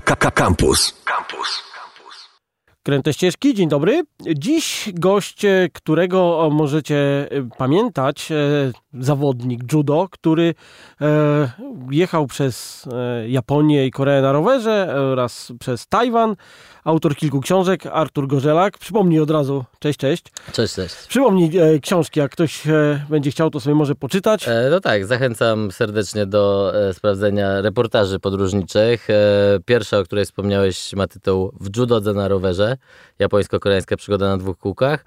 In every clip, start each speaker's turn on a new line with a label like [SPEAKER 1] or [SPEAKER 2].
[SPEAKER 1] Campus. Campus.
[SPEAKER 2] Kręte ścieżki, dzień dobry. Dziś gość, e, którego możecie e, pamiętać, e, zawodnik judo, który jechał przez Japonię i Koreę na rowerze oraz przez Tajwan. Autor kilku książek, Artur Gorzelak. Przypomnij od razu, cześć, cześć.
[SPEAKER 3] Cześć, cześć.
[SPEAKER 2] Przypomnij książki, jak ktoś będzie chciał, to sobie może poczytać.
[SPEAKER 3] no tak, zachęcam serdecznie do sprawdzenia reportaży podróżniczych. pierwsza, o której wspomniałeś, ma tytuł W judodze na rowerze japońsko-koreańska przygoda na dwóch kółkach.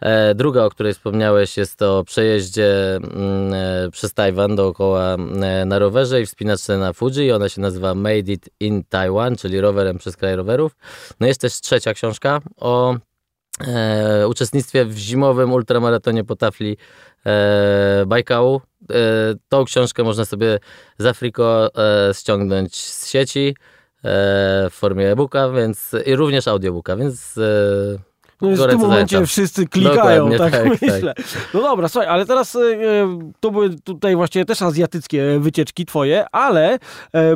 [SPEAKER 3] E, druga, o której wspomniałeś, jest to przejeździe mm, e, przez Tajwan dookoła e, na rowerze i wspinaczce na Fuji. Ona się nazywa Made It in Taiwan, czyli rowerem przez kraj rowerów. No jest też trzecia książka o e, uczestnictwie w zimowym ultramaratonie po tafli e, Bajkału. E, tą książkę można sobie z Afriko e, ściągnąć z sieci. E, w formie e-booka, więc i również audiobooka, więc e,
[SPEAKER 2] no w tym momencie wszyscy klikają, tak, tak, myślę. Tak. No dobra, słuchaj, ale teraz e, to były tutaj właściwie też azjatyckie wycieczki twoje, ale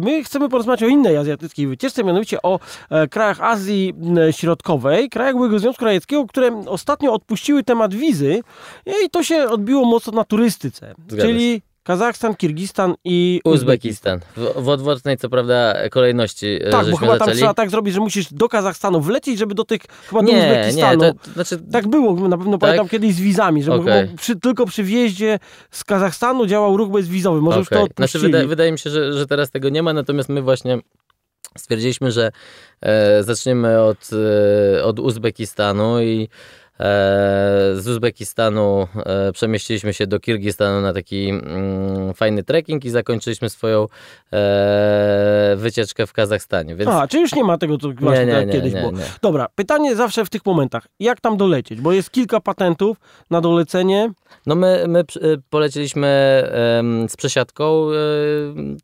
[SPEAKER 2] my chcemy porozmawiać o innej azjatyckiej wycieczce, mianowicie o krajach Azji Środkowej, krajach byłego Związku Radzieckiego, które ostatnio odpuściły temat wizy i to się odbiło mocno na turystyce. Zgadza czyli. Kazachstan, Kirgistan i
[SPEAKER 3] Uzbekistan. W, w odwrotnej, co prawda, kolejności.
[SPEAKER 2] E, tak, bo chyba zaczęli. tam trzeba tak zrobić, że musisz do Kazachstanu wlecieć, żeby do tych, chyba nie, do Uzbekistanu. Nie, to, znaczy... Tak było, na pewno tak? pamiętam kiedyś z wizami, że okay. przy, tylko przy wjeździe z Kazachstanu działał ruch bezwizowy. Może okay. już to odpuścili.
[SPEAKER 3] Znaczy, wydaje, wydaje mi się, że, że teraz tego nie ma, natomiast my właśnie stwierdziliśmy, że e, zaczniemy od, e, od Uzbekistanu i z Uzbekistanu e, przemieściliśmy się do Kirgistanu na taki mm, fajny trekking i zakończyliśmy swoją e, wycieczkę w Kazachstanie.
[SPEAKER 2] Więc... A, czy już nie ma tego, co właśnie nie, nie, nie, kiedyś było. Dobra, pytanie zawsze w tych momentach. Jak tam dolecieć? Bo jest kilka patentów na dolecenie.
[SPEAKER 3] No my, my polecieliśmy z przesiadką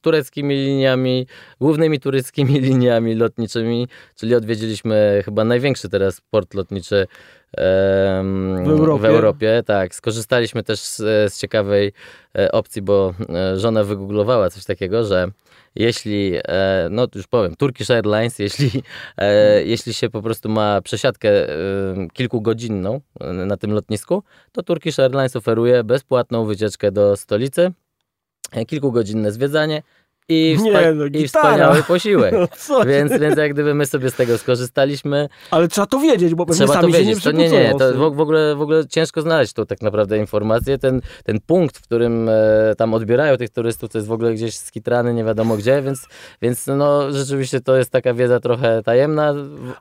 [SPEAKER 3] tureckimi liniami, głównymi tureckimi liniami lotniczymi, czyli odwiedziliśmy chyba największy teraz port lotniczy
[SPEAKER 2] w Europie.
[SPEAKER 3] w Europie. Tak, skorzystaliśmy też z, z ciekawej e, opcji, bo e, żona wygooglowała coś takiego, że jeśli, e, no już powiem, Turkish Airlines, jeśli, jeśli się po prostu ma przesiadkę kilkugodzinną na tym lotnisku, to Turkish Airlines oferuje bezpłatną wycieczkę do stolicy, kilkugodzinne zwiedzanie i, wspa- nie, no, i wspaniały posiłek. No, więc, więc jak gdyby my sobie z tego skorzystaliśmy.
[SPEAKER 2] Ale trzeba to wiedzieć, bo trzeba sami to wiedzieć. nie
[SPEAKER 3] To nie, nie, to w, w, ogóle, w ogóle ciężko znaleźć tu tak naprawdę informację. Ten, ten punkt, w którym e, tam odbierają tych turystów, to jest w ogóle gdzieś skitrany, nie wiadomo gdzie, więc, więc no rzeczywiście to jest taka wiedza trochę tajemna.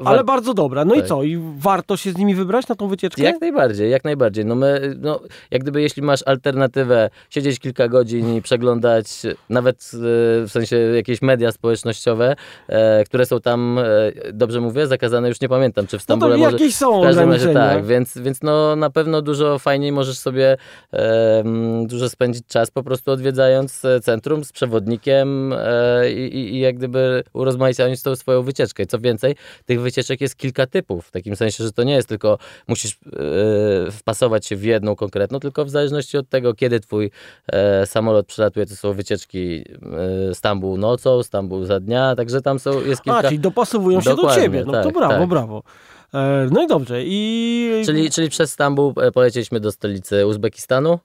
[SPEAKER 2] Ale bardzo dobra. No tak. i co? I warto się z nimi wybrać na tą wycieczkę?
[SPEAKER 3] Jak najbardziej, jak najbardziej. No my, no, jak gdyby jeśli masz alternatywę, siedzieć kilka godzin i przeglądać nawet e, w sensie jakieś media społecznościowe, e, które są tam, e, dobrze mówię, zakazane, już nie pamiętam, czy w Stambule
[SPEAKER 2] no to jakieś są
[SPEAKER 3] w każdym razie tak, więc, więc no na pewno dużo fajniej możesz sobie e, dużo spędzić czas po prostu odwiedzając centrum z przewodnikiem e, i, i jak gdyby urozmaicając tą swoją wycieczkę. Co więcej, tych wycieczek jest kilka typów, w takim sensie, że to nie jest tylko musisz wpasować się w jedną konkretną, tylko w zależności od tego, kiedy twój samolot przylatuje, to są wycieczki Stambuł nocą, Stambuł za dnia, także tam są, jest kilka... A,
[SPEAKER 2] czyli dopasowują się do ciebie, no tak, to brawo, tak. brawo. E, no i dobrze. I...
[SPEAKER 3] Czyli, czyli przez Stambuł e, polecieliśmy do stolicy Uzbekistanu.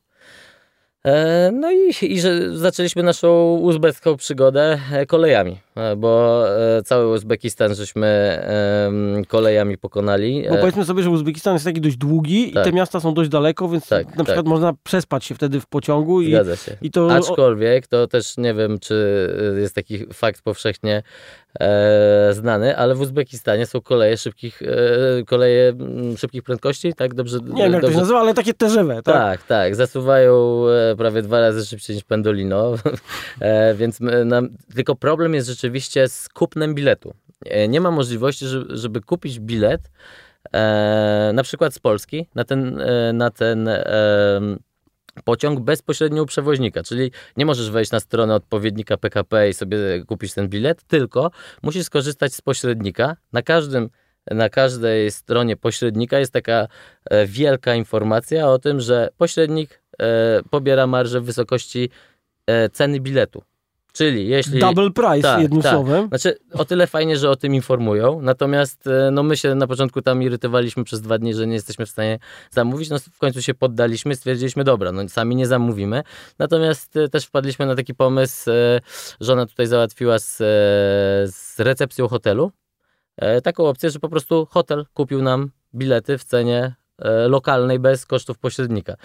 [SPEAKER 3] E, no i, i że zaczęliśmy naszą uzbecką przygodę kolejami. E, bo e, cały Uzbekistan żeśmy kolejami pokonali.
[SPEAKER 2] Bo powiedzmy sobie, że Uzbekistan jest taki dość długi tak. i te miasta są dość daleko, więc tak, na przykład tak. można przespać się wtedy w pociągu.
[SPEAKER 3] I, Zgadza się. I to... Aczkolwiek to też nie wiem, czy jest taki fakt powszechnie e, znany, ale w Uzbekistanie są koleje szybkich, e, koleje szybkich prędkości, tak? Dobrze,
[SPEAKER 2] nie wiem, jak to się nazywa, ale takie terzywe, tak?
[SPEAKER 3] Tak, tak. Zasuwają prawie dwa razy szybciej niż pendolino, e, więc nam, tylko problem jest rzeczywiście rzeczywiście z kupnem biletu. E, nie ma możliwości, żeby kupić bilet e, na przykład z Polski na ten, e, na ten pociąg bezpośrednio u przewoźnika, czyli nie możesz wejść na stronę odpowiednika PKP i sobie kupić ten bilet, tylko musisz skorzystać z pośrednika. Na każdym na każdej stronie pośrednika jest taka wielka informacja o tym, że pośrednik pobiera marżę w wysokości ceny biletu. Czyli jeśli...
[SPEAKER 2] Double price, tak, jednym tak. słowem.
[SPEAKER 3] Znaczy, o tyle fajnie, że o tym informują, natomiast e, no my się na początku tam irytowaliśmy przez dwa dni, że nie jesteśmy w stanie zamówić, no w końcu się poddaliśmy, stwierdziliśmy, dobra, no sami nie zamówimy, natomiast e, też wpadliśmy na taki pomysł, e, żona tutaj załatwiła z, z recepcją hotelu, taką opcję, że po prostu hotel kupił nam bilety w cenie lokalnej bez kosztów pośrednika.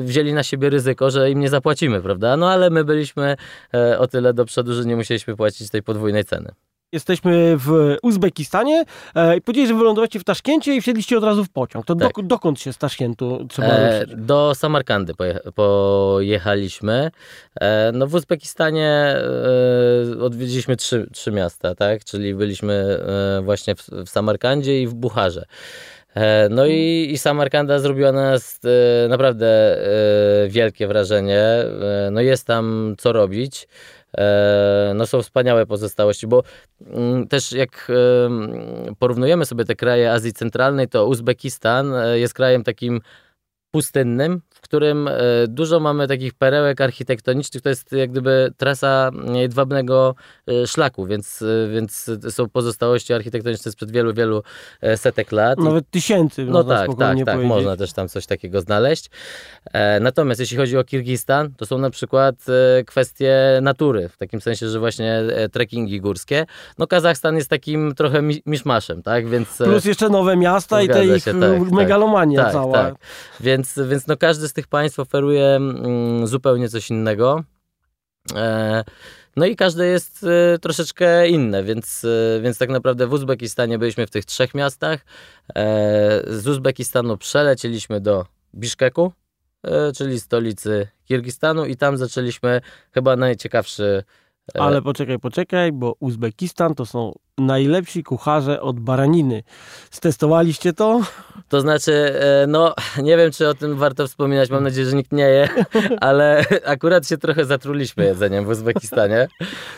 [SPEAKER 3] Wzięli na siebie ryzyko, że im nie zapłacimy, prawda? No ale my byliśmy e, o tyle do przodu, że nie musieliśmy płacić tej podwójnej ceny.
[SPEAKER 2] Jesteśmy w Uzbekistanie e, i powiedzieli, że wylądowaliście w Taszkencie i wsiedliście od razu w pociąg. To tak. dokąd się z Taszkentu trzeba e?
[SPEAKER 3] Do Samarkandy pojechaliśmy. E, no w Uzbekistanie e, odwiedziliśmy trzy, trzy miasta, tak? Czyli byliśmy e, właśnie w, w Samarkandzie i w Bucharze. E, no i, i Samarkanda zrobiła na nas e, naprawdę e, wielkie wrażenie. No jest tam co robić. No są wspaniałe pozostałości, bo mm, też jak porównujemy sobie te kraje Azji Centralnej, to Uzbekistan jest krajem takim pustynnym, którym e, dużo mamy takich perełek architektonicznych. To jest jak gdyby trasa jedwabnego e, szlaku, więc, e, więc są pozostałości architektoniczne sprzed wielu, wielu setek lat.
[SPEAKER 2] Nawet tysięcy.
[SPEAKER 3] No tak, tak, tak. Powiedzieć. Można też tam coś takiego znaleźć. Natomiast jeśli chodzi o Kirgistan, to są na przykład kwestie natury, w takim sensie, że właśnie trekkingi górskie. No Kazachstan jest takim trochę miszmaszem, tak? Więc,
[SPEAKER 2] Plus jeszcze nowe miasta i te ich tak, megalomania tak, cała. Tak.
[SPEAKER 3] Więc więc, więc no każdy z tych państw oferuje mm, zupełnie coś innego. E, no i każde jest e, troszeczkę inne, więc, e, więc tak naprawdę w Uzbekistanie byliśmy w tych trzech miastach. Z Uzbekistanu przelecieliśmy do Biszkeku, czyli stolicy Kirgistanu i tam zaczęliśmy chyba najciekawszy
[SPEAKER 2] Ale poczekaj, poczekaj, bo Uzbekistan to są najlepsi kucharze od baraniny. Stestowaliście to?
[SPEAKER 3] To znaczy, e, no nie wiem, czy o tym warto wspominać, mam nadzieję, że nikt nie je, ale akurat się trochę zatruliśmy jedzeniem w Uzbekistanie,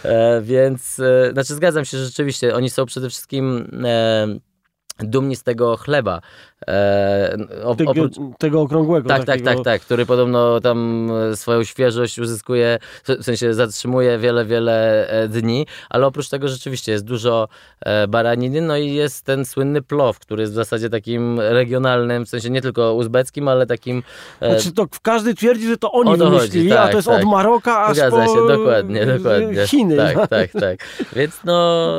[SPEAKER 3] e, więc, znaczy zgadzam się, że rzeczywiście oni są przede wszystkim dumni z tego chleba.
[SPEAKER 2] E, tego, oprócz... tego, okrągłego.
[SPEAKER 3] Tak, takiego... tak, tak, tak, który podobno tam swoją świeżość uzyskuje, w sensie zatrzymuje wiele, wiele e, dni, ale oprócz tego rzeczywiście jest dużo e, baraniny, no i jest ten słynny plow, który jest w zasadzie takim regionalnym, w sensie nie tylko uzbeckim, ale takim...
[SPEAKER 2] E... Znaczy to każdy twierdzi, że to oni o to wymyślili, tak, a to jest tak. od Maroka aż
[SPEAKER 3] Zgadza
[SPEAKER 2] po
[SPEAKER 3] się, dokładnie, dokładnie.
[SPEAKER 2] Chiny.
[SPEAKER 3] Tak, tak, tak. Więc no,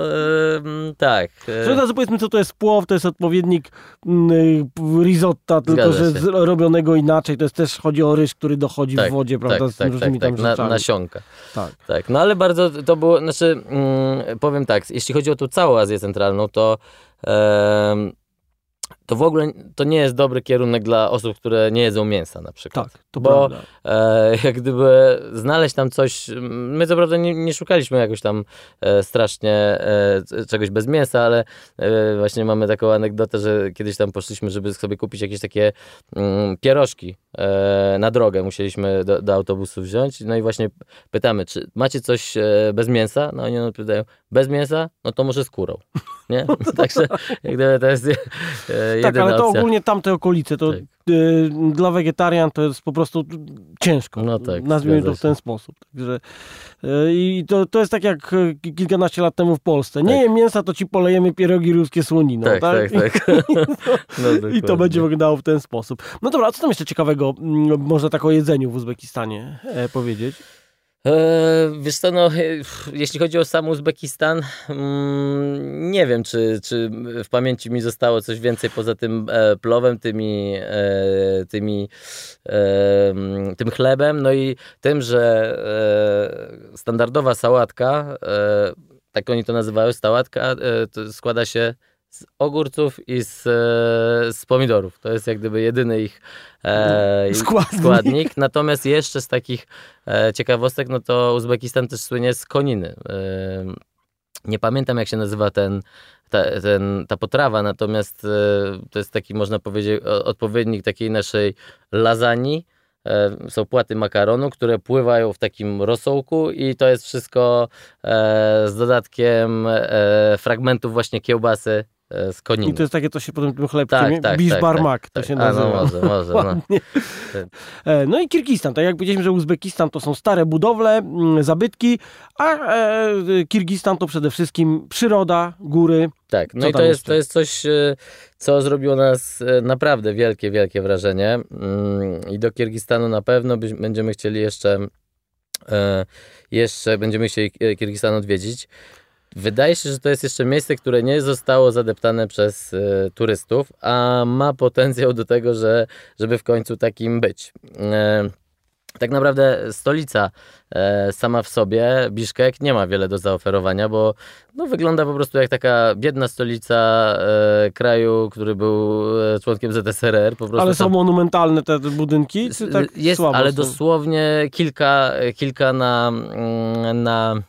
[SPEAKER 3] tak.
[SPEAKER 2] Razu powiedzmy, co to jest płow, to jest odpowiednik mm, risotta, tylko że robionego inaczej. To jest też chodzi o ryż, który dochodzi tak, w wodzie, prawda? Tak, z tak, różnymi tak, tam
[SPEAKER 3] tak, nasionka. Tak. tak. No ale bardzo to było, znaczy mm, powiem tak, jeśli chodzi o tą całą Azję Centralną, to to w ogóle to nie jest dobry kierunek dla osób, które nie jedzą mięsa na przykład.
[SPEAKER 2] Tak, to
[SPEAKER 3] Bo e, jak gdyby znaleźć tam coś, my co prawda nie, nie szukaliśmy jakoś tam e, strasznie e, czegoś bez mięsa, ale e, właśnie mamy taką anegdotę, że kiedyś tam poszliśmy, żeby sobie kupić jakieś takie mm, pierożki e, na drogę, musieliśmy do, do, autobusu wziąć, no i właśnie pytamy, czy macie coś e, bez mięsa? No oni odpowiadają, bez mięsa? No to może z kurą, nie? Także jak gdyby to jest
[SPEAKER 2] tak, ale to ogólnie tamte okolice, to tak. y, dla wegetarian to jest po prostu ciężko. No tak, Nazwijmy to w ten sposób. Także, y, I to, to jest tak jak y, kilkanaście lat temu w Polsce. Nie tak. jem mięsa, to ci polejemy pierogi ruskie słoniną. Tak, tak, tak. tak. no, I to będzie wyglądało w ten sposób. No dobra, a co tam jeszcze ciekawego mm, można tak o jedzeniu w Uzbekistanie e, powiedzieć?
[SPEAKER 3] E, wiesz co, no, jeśli chodzi o sam Uzbekistan, mm, nie wiem, czy, czy w pamięci mi zostało coś więcej poza tym e, plowem, tymi, e, tymi, tym chlebem, no i tym, że standardowa sałatka, tak oni to nazywają, sałatka, składa się z ogórców i z, z pomidorów. To jest jak gdyby jedyny ich e, składnik. składnik. Natomiast jeszcze z takich e, ciekawostek, no to Uzbekistan też słynie z koniny. E, nie pamiętam jak się nazywa ten, ta, ten, ta potrawa, natomiast e, to jest taki, można powiedzieć, odpowiednik takiej naszej lasagni. E, są płaty makaronu, które pływają w takim rosołku i to jest wszystko e, z dodatkiem fragmentów właśnie kiełbasy e, z koniny.
[SPEAKER 2] I to jest takie, to się potem tym chlebkiem, tak, tak, Bisz tak, Barmak tak, to
[SPEAKER 3] tak.
[SPEAKER 2] się nazywa.
[SPEAKER 3] A, no może, może. No.
[SPEAKER 2] E, no i Kirgistan, tak jak powiedzieliśmy, że Uzbekistan to są stare budowle, mm, zabytki, a e, Kirgistan to przede wszystkim przyroda, góry.
[SPEAKER 3] Tak, no i to jest, to jest coś, e, co zrobiło nas naprawdę wielkie, wielkie wrażenie mm, i do Kirgistanu na pewno będziemy chcieli jeszcze jeszcze będziemy chcieli Kirgistan odwiedzić. Wydaje się, że to jest jeszcze miejsce, które nie zostało zadeptane przez y, turystów, a ma potencjał do tego, że, żeby w końcu takim być. Y, tak naprawdę stolica e, sama w sobie, Biszkek, nie ma wiele do zaoferowania, bo no, wygląda po prostu jak taka biedna stolica kraju, który był członkiem ZSRR. Po prostu
[SPEAKER 2] ale są monumentalne te budynki? Czy tak
[SPEAKER 3] jest, ale są? dosłownie kilka, kilka na, mm, na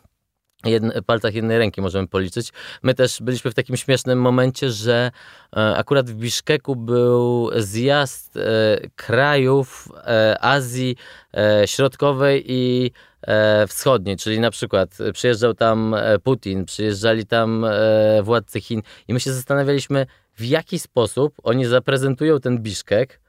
[SPEAKER 3] jedne, palcach jednej ręki możemy policzyć. My też byliśmy w takim śmiesznym momencie, że e, akurat w Biszkeku był zjazd e, krajów e, Azji e, Środkowej i e, Wschodniej, czyli na przykład przyjeżdżał tam e, Putin, przyjeżdżali tam władcy Chin i my się zastanawialiśmy, w jaki sposób oni zaprezentują ten Biszkek,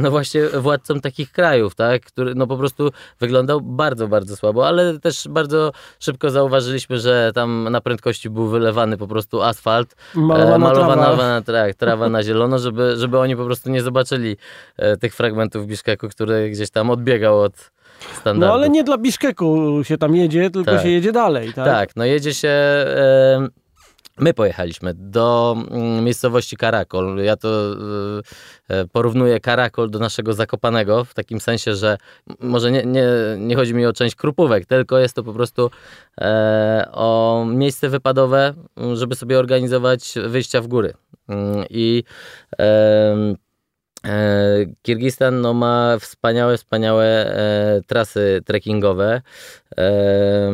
[SPEAKER 3] no właśnie władcą takich krajów, tak, który no po prostu wyglądał bardzo, bardzo słabo, ale też bardzo szybko zauważyliśmy, że tam na prędkości był wylewany po prostu asfalt,
[SPEAKER 2] malowana, malowana trawa.
[SPEAKER 3] Tak, trawa na zielono, żeby, żeby oni po prostu nie zobaczyli e, tych fragmentów Biszkeku, który gdzieś tam odbiegał od standardu.
[SPEAKER 2] No ale nie dla Biszkeku się tam jedzie, tylko tak. się jedzie dalej, tak?
[SPEAKER 3] Tak, no jedzie się... E, My pojechaliśmy do mm, miejscowości Karakol. Ja to y, y, porównuję Karakol do naszego Zakopanego w takim sensie, że może nie, nie, nie chodzi mi o część krupówek, tylko jest to po prostu e, o miejsce wypadowe, żeby sobie organizować wyjścia w góry. Mm, I Kirgistan no, ma wspaniałe, wspaniałe e, trasy trekkingowe. E,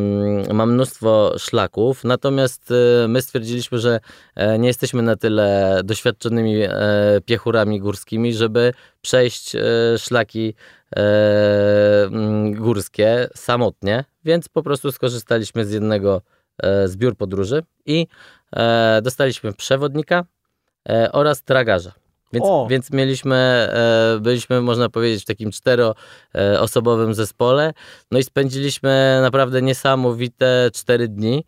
[SPEAKER 3] ma mnóstwo szlaków, natomiast e, my stwierdziliśmy, że e, nie jesteśmy na tyle doświadczonymi e, piechurami górskimi, żeby przejść szlaki górskie samotnie, więc po prostu skorzystaliśmy z jednego z biur podróży i dostaliśmy przewodnika oraz tragarza. Więc, więc mieliśmy, e, byliśmy, można powiedzieć, w takim czteroosobowym zespole. No i spędziliśmy naprawdę niesamowite cztery dni.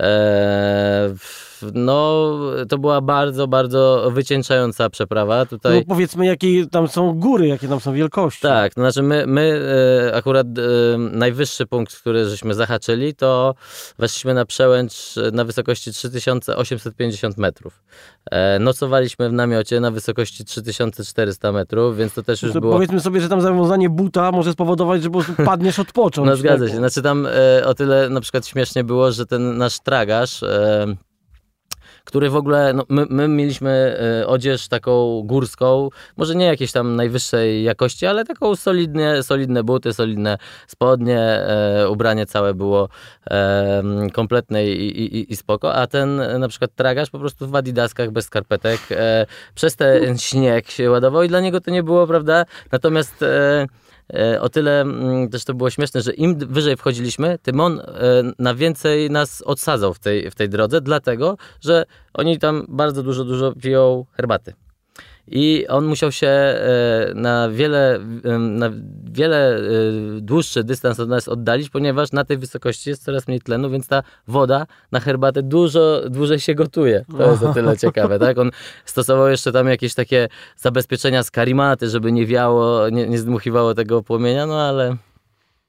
[SPEAKER 3] E, no, to była bardzo, bardzo wycieńczająca przeprawa. Tutaj... No
[SPEAKER 2] powiedzmy, jakie tam są góry, jakie tam są wielkości.
[SPEAKER 3] Tak, to znaczy my, my e, akurat e, najwyższy punkt, który żeśmy zahaczyli, to weszliśmy na przełęcz na wysokości 3850 metrów. Nocowaliśmy w namiocie na wysokości 3400 metrów, więc to też już to było...
[SPEAKER 2] Powiedzmy sobie, że tam zawiązanie buta może spowodować, że po prostu padniesz odpocząć.
[SPEAKER 3] No zgadza się. Znaczy tam o tyle na przykład śmiesznie było, że ten nasz tragarz który w ogóle, no, my, my mieliśmy e, odzież taką górską, może nie jakiejś tam najwyższej jakości, ale taką solidnie, solidne buty, solidne spodnie, e, ubranie całe było e, kompletne i, i, i, spoko, a ten na przykład tragarz po prostu w adidaskach bez skarpetek e, przez ten śnieg się ładował i dla niego to nie było, prawda, natomiast e, E, o tyle mm, też to było śmieszne, że im wyżej wchodziliśmy, tym on e, na więcej nas odsadzał w tej, w tej drodze, dlatego, że oni tam bardzo dużo, dużo piją herbaty. I on musiał się e, na wiele, na wiele dłuższy dystans od nas oddalić, ponieważ na tej wysokości jest coraz mniej tlenu, więc ta woda na herbatę dużo dłużej się gotuje. To jest o tyle ciekawe, tak? On stosował jeszcze tam jakieś takie zabezpieczenia z karimaty, żeby nie wiało, nie, nie zdmuchiwało tego płomienia, no ale...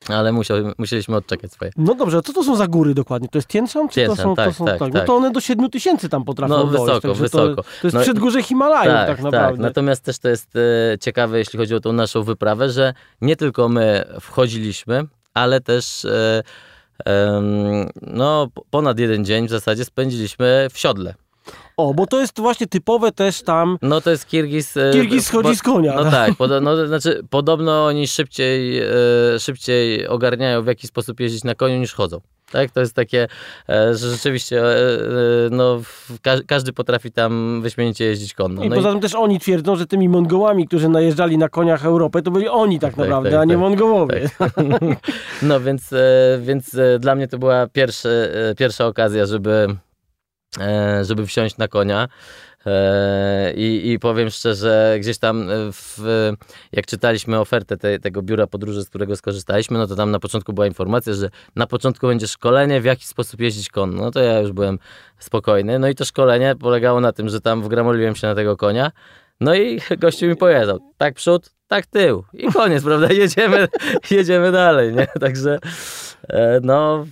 [SPEAKER 3] Ale musiał, musieliśmy odczekać swoje.
[SPEAKER 2] No dobrze, a co to są za góry dokładnie? To jest Tienshan? Czy to są,
[SPEAKER 3] tak,
[SPEAKER 2] to są,
[SPEAKER 3] tak, tak,
[SPEAKER 2] No to one do 7 tysięcy tam potrafią
[SPEAKER 3] No wysoko,
[SPEAKER 2] dojść,
[SPEAKER 3] wysoko.
[SPEAKER 2] To, to jest no, przedgórze Himalajów tak, tak naprawdę.
[SPEAKER 3] Tak, natomiast też to jest e, ciekawe, jeśli chodzi o tą naszą wyprawę, że nie tylko my wchodziliśmy, ale też e, e, no, ponad jeden dzień w zasadzie spędziliśmy w siodle.
[SPEAKER 2] O, bo to jest właśnie typowe też tam.
[SPEAKER 3] No to jest Kirgis. E,
[SPEAKER 2] Kirgis schodzi z konia.
[SPEAKER 3] No tak, podo, no, znaczy podobno oni szybciej, e, szybciej ogarniają w jaki sposób jeździć na koniu niż chodzą. Tak, to jest takie, e, że rzeczywiście no, każdy potrafi tam wyśmienicie jeździć konno.
[SPEAKER 2] I
[SPEAKER 3] no
[SPEAKER 2] poza tym też oni twierdzą, że tymi Mongołami, którzy najeżdżali na koniach Europę, to byli oni tak, tak naprawdę, tak, a nie tak, Mongołowie. Tak.
[SPEAKER 3] No więc, więc dla mnie to była pierwszy, pierwsza okazja, żeby e, żeby wsiąść na konia. E, I, I powiem szczerze, gdzieś tam, w, jak czytaliśmy ofertę te, tego biura podróży, z którego skorzystaliśmy, no to tam na początku była informacja, że na początku będzie szkolenie, w jaki sposób jeździć konno. No to ja już byłem spokojny. No i to szkolenie polegało na tym, że tam wgramoliłem się na tego konia. No i gościu mi powiedział, tak przód, tak tył. I koniec, prawda? Jedziemy, jedziemy dalej, nie? Także e, no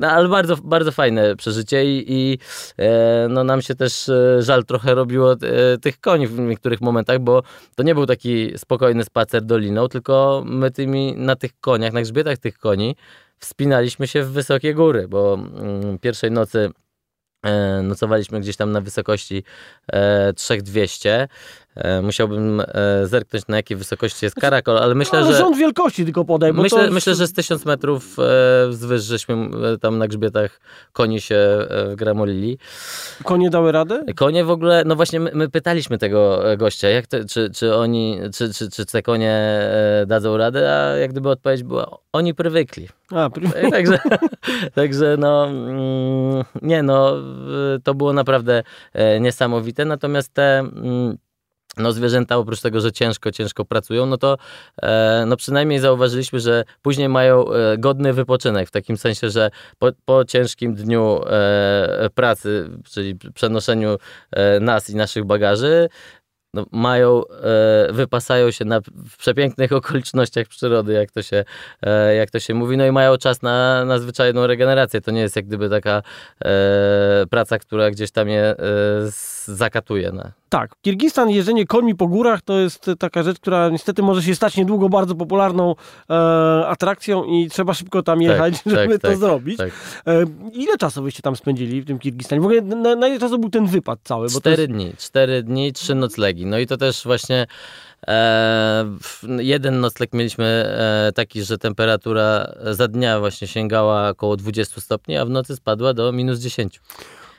[SPEAKER 3] no, ale bardzo, bardzo fajne przeżycie i, i e, no, nam się też e, żal trochę robiło e, tych koni w niektórych momentach, bo to nie był taki spokojny spacer doliną, tylko my tymi na tych koniach, na grzbietach tych koni wspinaliśmy się w wysokie góry, bo mm, pierwszej nocy e, nocowaliśmy gdzieś tam na wysokości 3200 E, musiałbym e, zerknąć na jakiej wysokości jest karakol, ale myślę,
[SPEAKER 2] no, ale
[SPEAKER 3] że...
[SPEAKER 2] rząd wielkości tylko podaj,
[SPEAKER 3] myślę,
[SPEAKER 2] to...
[SPEAKER 3] myślę, że z tysiąc metrów e, wzwyż żeśmy tam na grzbietach koni się gramolili.
[SPEAKER 2] Konie dały radę?
[SPEAKER 3] Konie w ogóle, no właśnie my, my pytaliśmy tego gościa, jak to, czy, czy oni, czy, czy, czy te konie dadzą radę, a jak gdyby odpowiedź była, oni prywykli. A, pry... także, także no, mm, nie no, to było naprawdę niesamowite, natomiast te mm, no zwierzęta oprócz tego, że ciężko, ciężko pracują, no to e, no przynajmniej zauważyliśmy, że później mają e, godny wypoczynek, w takim sensie, że po, po ciężkim dniu e, pracy, czyli przenoszeniu e, nas i naszych bagaży, no, mają, e, wypasają się na, w przepięknych okolicznościach przyrody, jak to, się, e, jak to się mówi, no i mają czas na, na zwyczajną regenerację. To nie jest jak gdyby taka e, praca, która gdzieś tam je e, zakatuje. No.
[SPEAKER 2] Tak, Kirgistan, jeżdżenie końmi po górach to jest taka rzecz, która niestety może się stać niedługo bardzo popularną e, atrakcją i trzeba szybko tam tak, jechać, tak, żeby tak, to zrobić. Tak. E, ile czasu byście tam spędzili w tym Kirgistanie? W ogóle na, na ile czasu był ten wypad cały?
[SPEAKER 3] Cztery jest... dni, cztery dni, trzy noclegi. No i to też właśnie e, jeden nocleg mieliśmy e, taki, że temperatura za dnia właśnie sięgała około 20 stopni, a w nocy spadła do minus 10.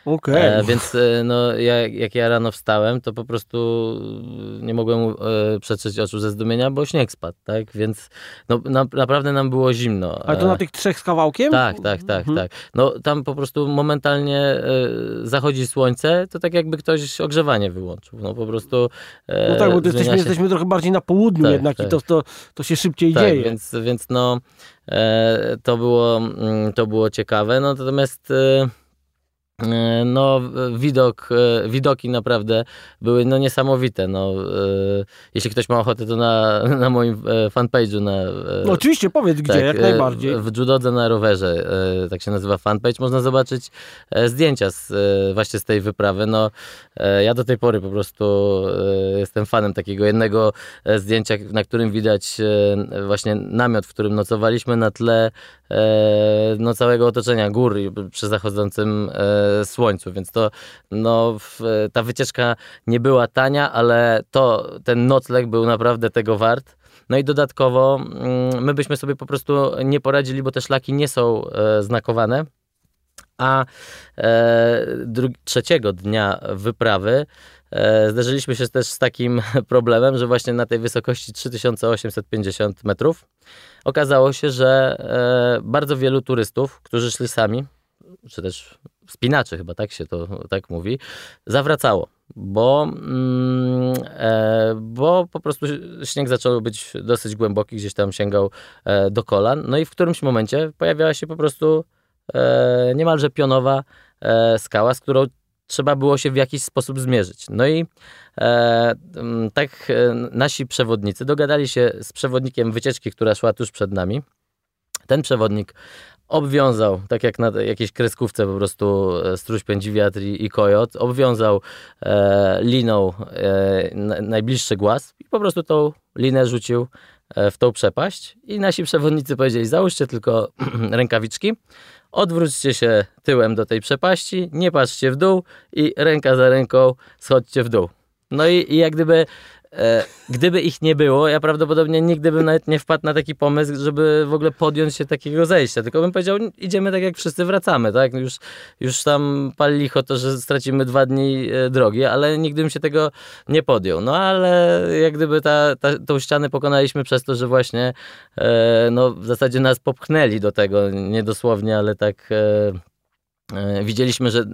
[SPEAKER 2] Okay.
[SPEAKER 3] E, więc e, no, ja, jak ja rano wstałem, to po prostu nie mogłem e, przetrzeć oczu ze zdumienia, bo śnieg spadł, tak? Więc no, na, naprawdę nam było zimno.
[SPEAKER 2] Ale to na tych trzech z kawałkiem?
[SPEAKER 3] Tak, tak, tak, mhm. tak. No tam po prostu momentalnie e, zachodzi słońce, to tak jakby ktoś ogrzewanie wyłączył. No po prostu
[SPEAKER 2] e, No tak, bo jesteśmy, się... jesteśmy trochę bardziej na południu tak, jednak tak. i to, to, to się szybciej
[SPEAKER 3] tak,
[SPEAKER 2] dzieje.
[SPEAKER 3] Więc, więc no e, to, było, mm, to było ciekawe, no natomiast E, no widok, e, widoki naprawdę były no niesamowite. No, e, jeśli ktoś ma ochotę, to na, na moim fanpage'u na...
[SPEAKER 2] No oczywiście, powiedz gdzie, tak, jak najbardziej.
[SPEAKER 3] W Judodze na rowerze, tak się nazywa fanpage, można zobaczyć zdjęcia z, właśnie z tej wyprawy. No, ja do tej pory po prostu jestem fanem takiego jednego zdjęcia, na którym widać właśnie namiot, w którym nocowaliśmy na tle no, całego otoczenia gór przy zachodzącym słońcu, więc to no, ta wycieczka nie była tania, ale to ten nocleg był naprawdę tego wart. No i dodatkowo mm, my byśmy sobie po prostu nie poradzili, bo te szlaki nie są e, znakowane. A e, trzeciego dnia wyprawy e, zderzyliśmy się też z takim problemem, że właśnie na tej wysokości 3850 metrów okazało się, że bardzo wielu turystów, którzy szli sami, czy też spinaczy chyba tak się to tak mówi, zawracało, bo, mm, e, bo po prostu śnieg zaczął być dosyć głęboki, gdzieś tam sięgał e, do kolan, no i w którymś momencie pojawiała się po prostu e, niemalże pionowa skała, z którą trzeba było się w jakiś sposób zmierzyć. No i e, tak e, nasi przewodnicy dogadali się z przewodnikiem wycieczki, która szła tuż przed nami. Ten przewodnik obwiązał, tak jak na jakiejś kreskówce po prostu e, stróż pędzi wiatr i, i kojot, obwiązał e, liną e, najbliższy głaz i po prostu tą linę rzucił e, w tą przepaść i nasi przewodnicy powiedzieli, załóżcie tylko rękawiczki, odwróćcie się tyłem do tej przepaści, nie patrzcie w dół i ręka za ręką schodźcie w dół. No i, i jak gdyby gdyby ich nie było, ja prawdopodobnie nigdy bym nawet nie wpadł na taki pomysł, żeby w ogóle podjąć się takiego zejścia. Tylko bym powiedział, idziemy tak jak wszyscy wracamy, tak? Już, już tam pali licho to, że stracimy dwa dni e, drogi, ale nigdy bym się tego nie podjął. No ale jak gdyby ta, ta, tą ścianę pokonaliśmy przez to, że właśnie e, no, w zasadzie nas popchnęli do tego, nie dosłownie, ale tak... E, widzieliśmy, że,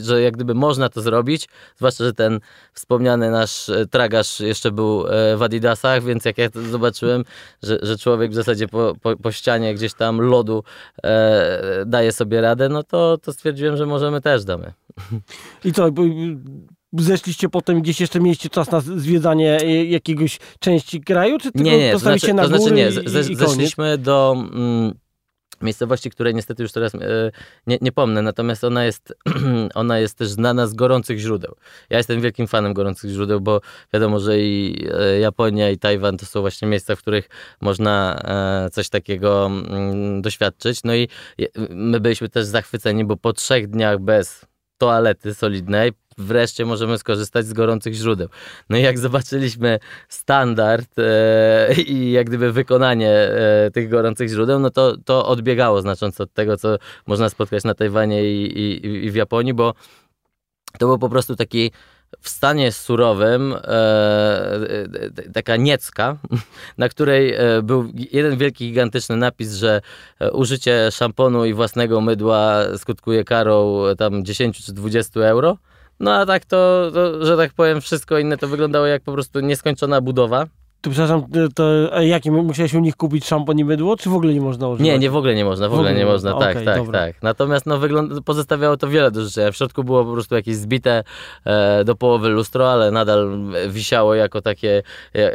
[SPEAKER 3] że jak gdyby można to zrobić, zwłaszcza, że ten wspomniany nasz e, tragarz jeszcze był e, w Adidasach, więc jak ja zobaczyłem, że, że człowiek w zasadzie po, po, po ścianie gdzieś tam lodu e, daje sobie radę, no to, to stwierdziłem, że możemy też damy.
[SPEAKER 2] I co, zeszliście potem gdzieś jeszcze mieliście czas na zwiedzanie jakiegoś części kraju, czy tylko
[SPEAKER 3] nie, nie, to
[SPEAKER 2] znaczy,
[SPEAKER 3] na to
[SPEAKER 2] znaczy,
[SPEAKER 3] nie, i, i zeszliśmy do... Mm, miejscowości, której niestety już teraz e, nie, nie pomnę, natomiast ona jest, ona jest też znana z gorących źródeł. Ja jestem wielkim fanem gorących źródeł, bo wiadomo, że i e, Japonia i Tajwan to są właśnie miejsca, w których można e, coś takiego mm, doświadczyć. No i my byliśmy też zachwyceni, bo po trzech dniach bez toalety solidnej, wreszcie możemy skorzystać z gorących źródeł. No i jak zobaczyliśmy standard e, i jak gdyby wykonanie e, tych gorących źródeł, no to, to odbiegało znacząco od tego, co można spotkać na Tajwanie i, i, i w Japonii, bo to był po prostu taki w stanie surowym e, e, taka niecka, na której e, był jeden wielki, gigantyczny napis, że e, użycie szamponu i własnego mydła skutkuje karą tam 10 czy 20 euro. No a tak to, to, że tak powiem, wszystko inne to wyglądało jak po prostu nieskończona budowa.
[SPEAKER 2] To przepraszam, to jaki musiałeś u nich kupić szampon i mydło, czy w ogóle nie można używać?
[SPEAKER 3] Nie, nie w ogóle nie można, w, w ogóle, ogóle nie można, tak, okay, tak, dobra. tak. Natomiast no, wygląd- pozostawiało to wiele do życzenia. W środku było po prostu jakieś zbite e, do połowy lustro, ale nadal wisiało jako takie,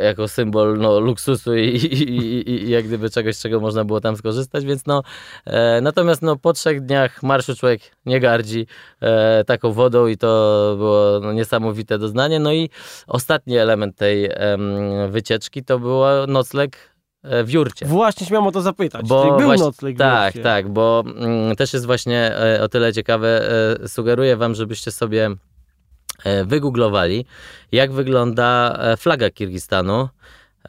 [SPEAKER 3] jako symbol no, luksusu i, i, i, i, jak gdyby czegoś, z czego można było tam skorzystać, więc no, e, natomiast no, po trzech dniach marszu człowiek nie gardzi e, taką wodą i to było no, niesamowite doznanie. No i ostatni element tej wycieczki wycieczki to był nocleg e, w Jurcie.
[SPEAKER 2] Właśnie śmiałem o to zapytać. Bo Czyli był właśnie, nocleg w
[SPEAKER 3] Tak, Jurcie. tak, bo mm, też jest właśnie e, o tyle ciekawe. E, sugeruję wam, żebyście sobie e, wygooglowali, jak wygląda e, flaga Kirgistanu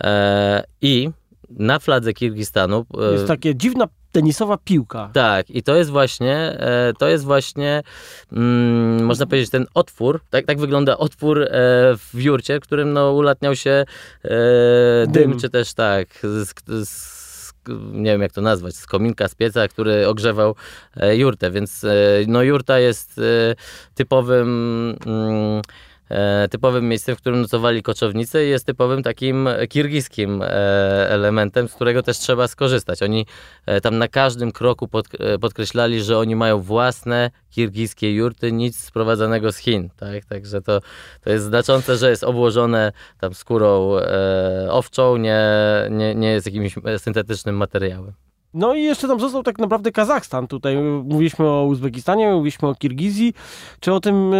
[SPEAKER 3] e, i na fladze Kirgistanu...
[SPEAKER 2] Jest takie dziwna tenisowa piłka.
[SPEAKER 3] Tak, i to jest właśnie, e, to jest właśnie, mm, można powiedzieć, ten otwór, tak, tak wygląda otwór e, w jurcie, w którym no, ulatniał się e, dym, dym, czy też tak, z, z, nie wiem jak to nazwać, z kominka, z pieca, który ogrzewał jurtę, więc no jurta jest typowym mm, E, typowym miejscem, w którym nocowali koczownicy i jest typowym takim kirgiskim e, elementem, z którego też trzeba skorzystać. Oni e, tam na każdym kroku pod, podkreślali, że oni mają własne kirgiskie jurty, nic sprowadzanego z Chin. Tak? Także to, to jest znaczące, że jest obłożone tam skórą owczą, nie, nie, nie jest jakimś syntetycznym materiałem.
[SPEAKER 2] No i jeszcze tam został tak naprawdę Kazachstan. Tutaj mówiliśmy o Uzbekistanie, mówiliśmy o Kirgizji. Czy o tym e,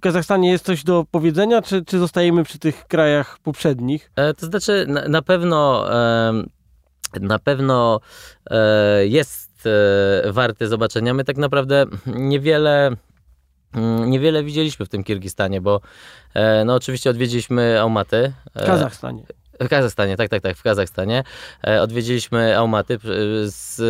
[SPEAKER 2] Kazachstanie jest coś do powiedzenia, czy, czy zostajemy przy tych krajach poprzednich?
[SPEAKER 3] E, to znaczy, na, na pewno e, na pewno e, jest e, warty zobaczenia. My tak naprawdę niewiele mm, Niewiele widzieliśmy w tym Kirgistanie, bo e, no oczywiście odwiedziliśmy Almaty.
[SPEAKER 2] W Kazachstanie.
[SPEAKER 3] W Kazachstanie, tak, tak, tak, w Kazachstanie. E, odwiedziliśmy Almaty. Z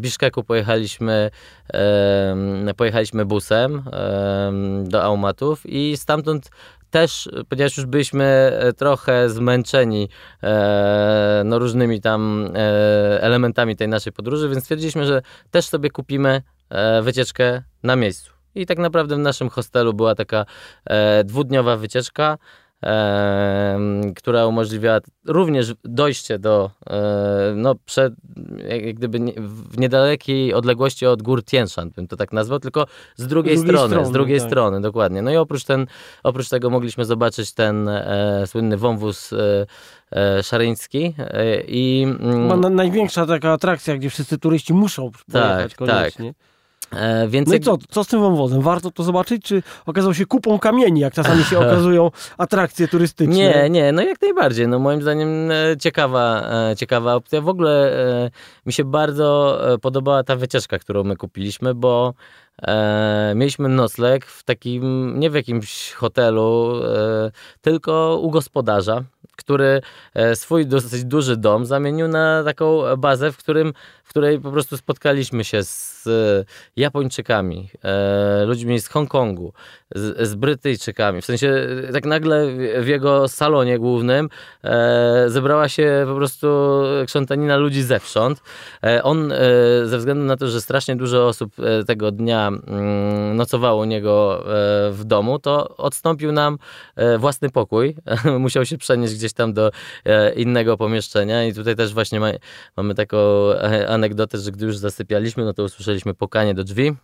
[SPEAKER 3] Biszkeku pojechaliśmy, e, pojechaliśmy busem e, do Almatów i stamtąd też, ponieważ już byliśmy e, trochę zmęczeni e, no, różnymi tam e, elementami tej naszej podróży, więc stwierdziliśmy, że też sobie kupimy e, wycieczkę na miejscu. I tak naprawdę w naszym hostelu była taka e, dwudniowa wycieczka która umożliwiała również dojście do, no, przed, jak gdyby w niedalekiej odległości od gór Tien Shan, bym to tak nazwał, tylko z drugiej, z drugiej strony, strony, z drugiej tak. strony, dokładnie. No i oprócz, ten, oprócz tego mogliśmy zobaczyć ten e, słynny wąwóz e, e, szaryński e, i...
[SPEAKER 2] Mm, na, największa taka atrakcja, gdzie wszyscy turyści muszą pojechać tak, koniecznie. Tak. E, więc no i co, co z tym wąwozem? Warto to zobaczyć, czy okazał się kupą kamieni, jak czasami się okazują atrakcje turystyczne?
[SPEAKER 3] Nie, nie, no jak najbardziej. No moim zdaniem e, ciekawa, e, ciekawa opcja. W ogóle e, mi się bardzo podobała ta wycieczka, którą my kupiliśmy, bo e, mieliśmy nocleg w takim, nie w jakimś hotelu, tylko u gospodarza który swój dosyć duży dom zamienił na taką bazę, w którym w której po prostu spotkaliśmy się z Japończykami, e, ludźmi z Hongkongu, z, z Brytyjczykami. W sensie tak nagle w jego salonie głównym e, zebrała się po prostu krzątanina ludzi zewsząd. E, on e, ze względu na to, że strasznie dużo osób e, tego dnia mm, nocowało u niego e, w domu, to odstąpił nam własny pokój. Musiał się przenieść gdzieś tam do innego pomieszczenia i tutaj też właśnie ma, mamy taką anegdotę, że gdy już zasypialiśmy, no to usłyszeliśmy pokanie do drzwi.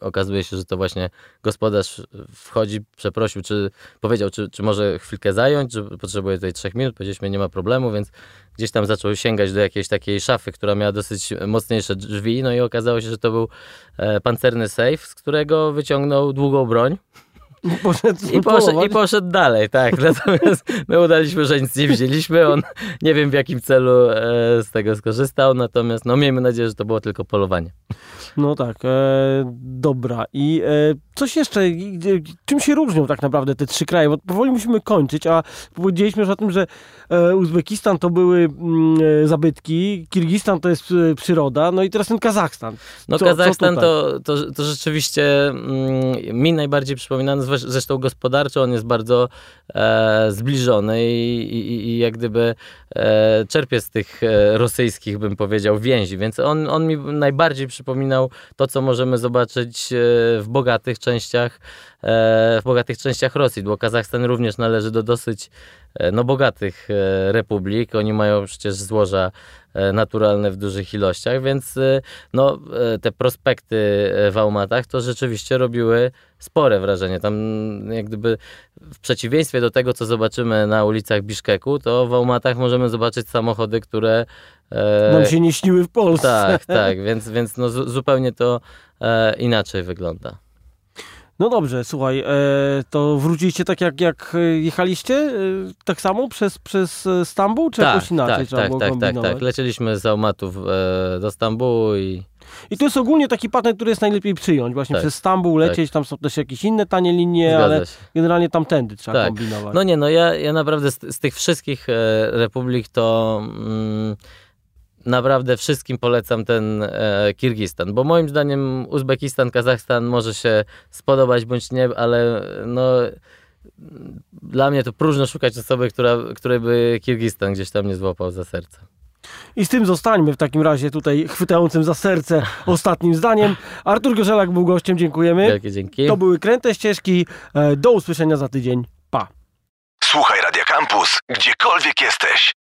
[SPEAKER 3] Okazuje się, że to właśnie gospodarz wchodzi, przeprosił, czy powiedział, czy, czy może chwilkę zająć, że potrzebuje tutaj trzech minut. Powiedzieliśmy, nie ma problemu, więc gdzieś tam zaczął sięgać do jakiejś takiej szafy, która miała dosyć mocniejsze drzwi. No i okazało się, że to był e, pancerny safe, z którego wyciągnął długą broń.
[SPEAKER 2] Poszedł
[SPEAKER 3] I, poszedł, I poszedł dalej, tak. Natomiast my udaliśmy, że nic nie wzięliśmy. On nie wiem w jakim celu e, z tego skorzystał, natomiast no miejmy nadzieję, że to było tylko polowanie.
[SPEAKER 2] No tak, e, dobra. I e, coś jeszcze, czym się różnią tak naprawdę te trzy kraje? Bo powoli musimy kończyć, a powiedzieliśmy już o tym, że e, Uzbekistan to były mm, e, zabytki, Kirgistan to jest e, przyroda, no i teraz ten Kazachstan.
[SPEAKER 3] No co, Kazachstan co to, to, to rzeczywiście mm, mi najbardziej przypomina, zresztą gospodarczo on jest bardzo e, zbliżony i, i, i, jak gdyby e, czerpie z tych rosyjskich, bym powiedział, więzi, więc on, on mi najbardziej przypominał to, co możemy zobaczyć w bogatych częściach, e, w bogatych częściach Rosji, bo Kazachstan również należy do dosyć e, no, bogatych e, republik. Oni mają przecież złoża naturalne w dużych ilościach, więc no, te prospekty w Almatach to rzeczywiście robiły spore wrażenie. Tam jak gdyby w przeciwieństwie do tego, co zobaczymy na ulicach Biszkeku, to w Almatach możemy zobaczyć samochody, które
[SPEAKER 2] nam się nie śniły w Polsce.
[SPEAKER 3] Tak, tak, więc, więc no, zupełnie to inaczej wygląda.
[SPEAKER 2] No dobrze, słuchaj, e, to wróciliście tak jak, jak jechaliście? E, tak samo przez, przez Stambuł, czy tak, jakoś inaczej
[SPEAKER 3] tak, tak, tak, tak, tak. Lecieliśmy z Almatów e, do Stambułu i...
[SPEAKER 2] I to jest ogólnie taki patent, który jest najlepiej przyjąć. Właśnie tak, przez Stambuł lecieć, tak. tam są też jakieś inne tanie linie, Zgadza ale się. generalnie tamtędy trzeba tak. kombinować.
[SPEAKER 3] No nie, no ja, ja naprawdę z, z tych wszystkich e, republik to... Mm, naprawdę wszystkim polecam ten e, Kirgistan, bo moim zdaniem Uzbekistan, Kazachstan może się spodobać bądź nie, ale no dla mnie to próżno szukać osoby, która, której by Kirgistan gdzieś tam nie złapał za serce.
[SPEAKER 2] I z tym zostańmy w takim razie tutaj chwytającym za serce ostatnim zdaniem. Artur Gorzelak był gościem, dziękujemy.
[SPEAKER 3] Wielkie dzięki.
[SPEAKER 2] To były Kręte Ścieżki. E, do usłyszenia za tydzień. Pa.
[SPEAKER 1] Słuchaj Radio Campus, gdziekolwiek jesteś.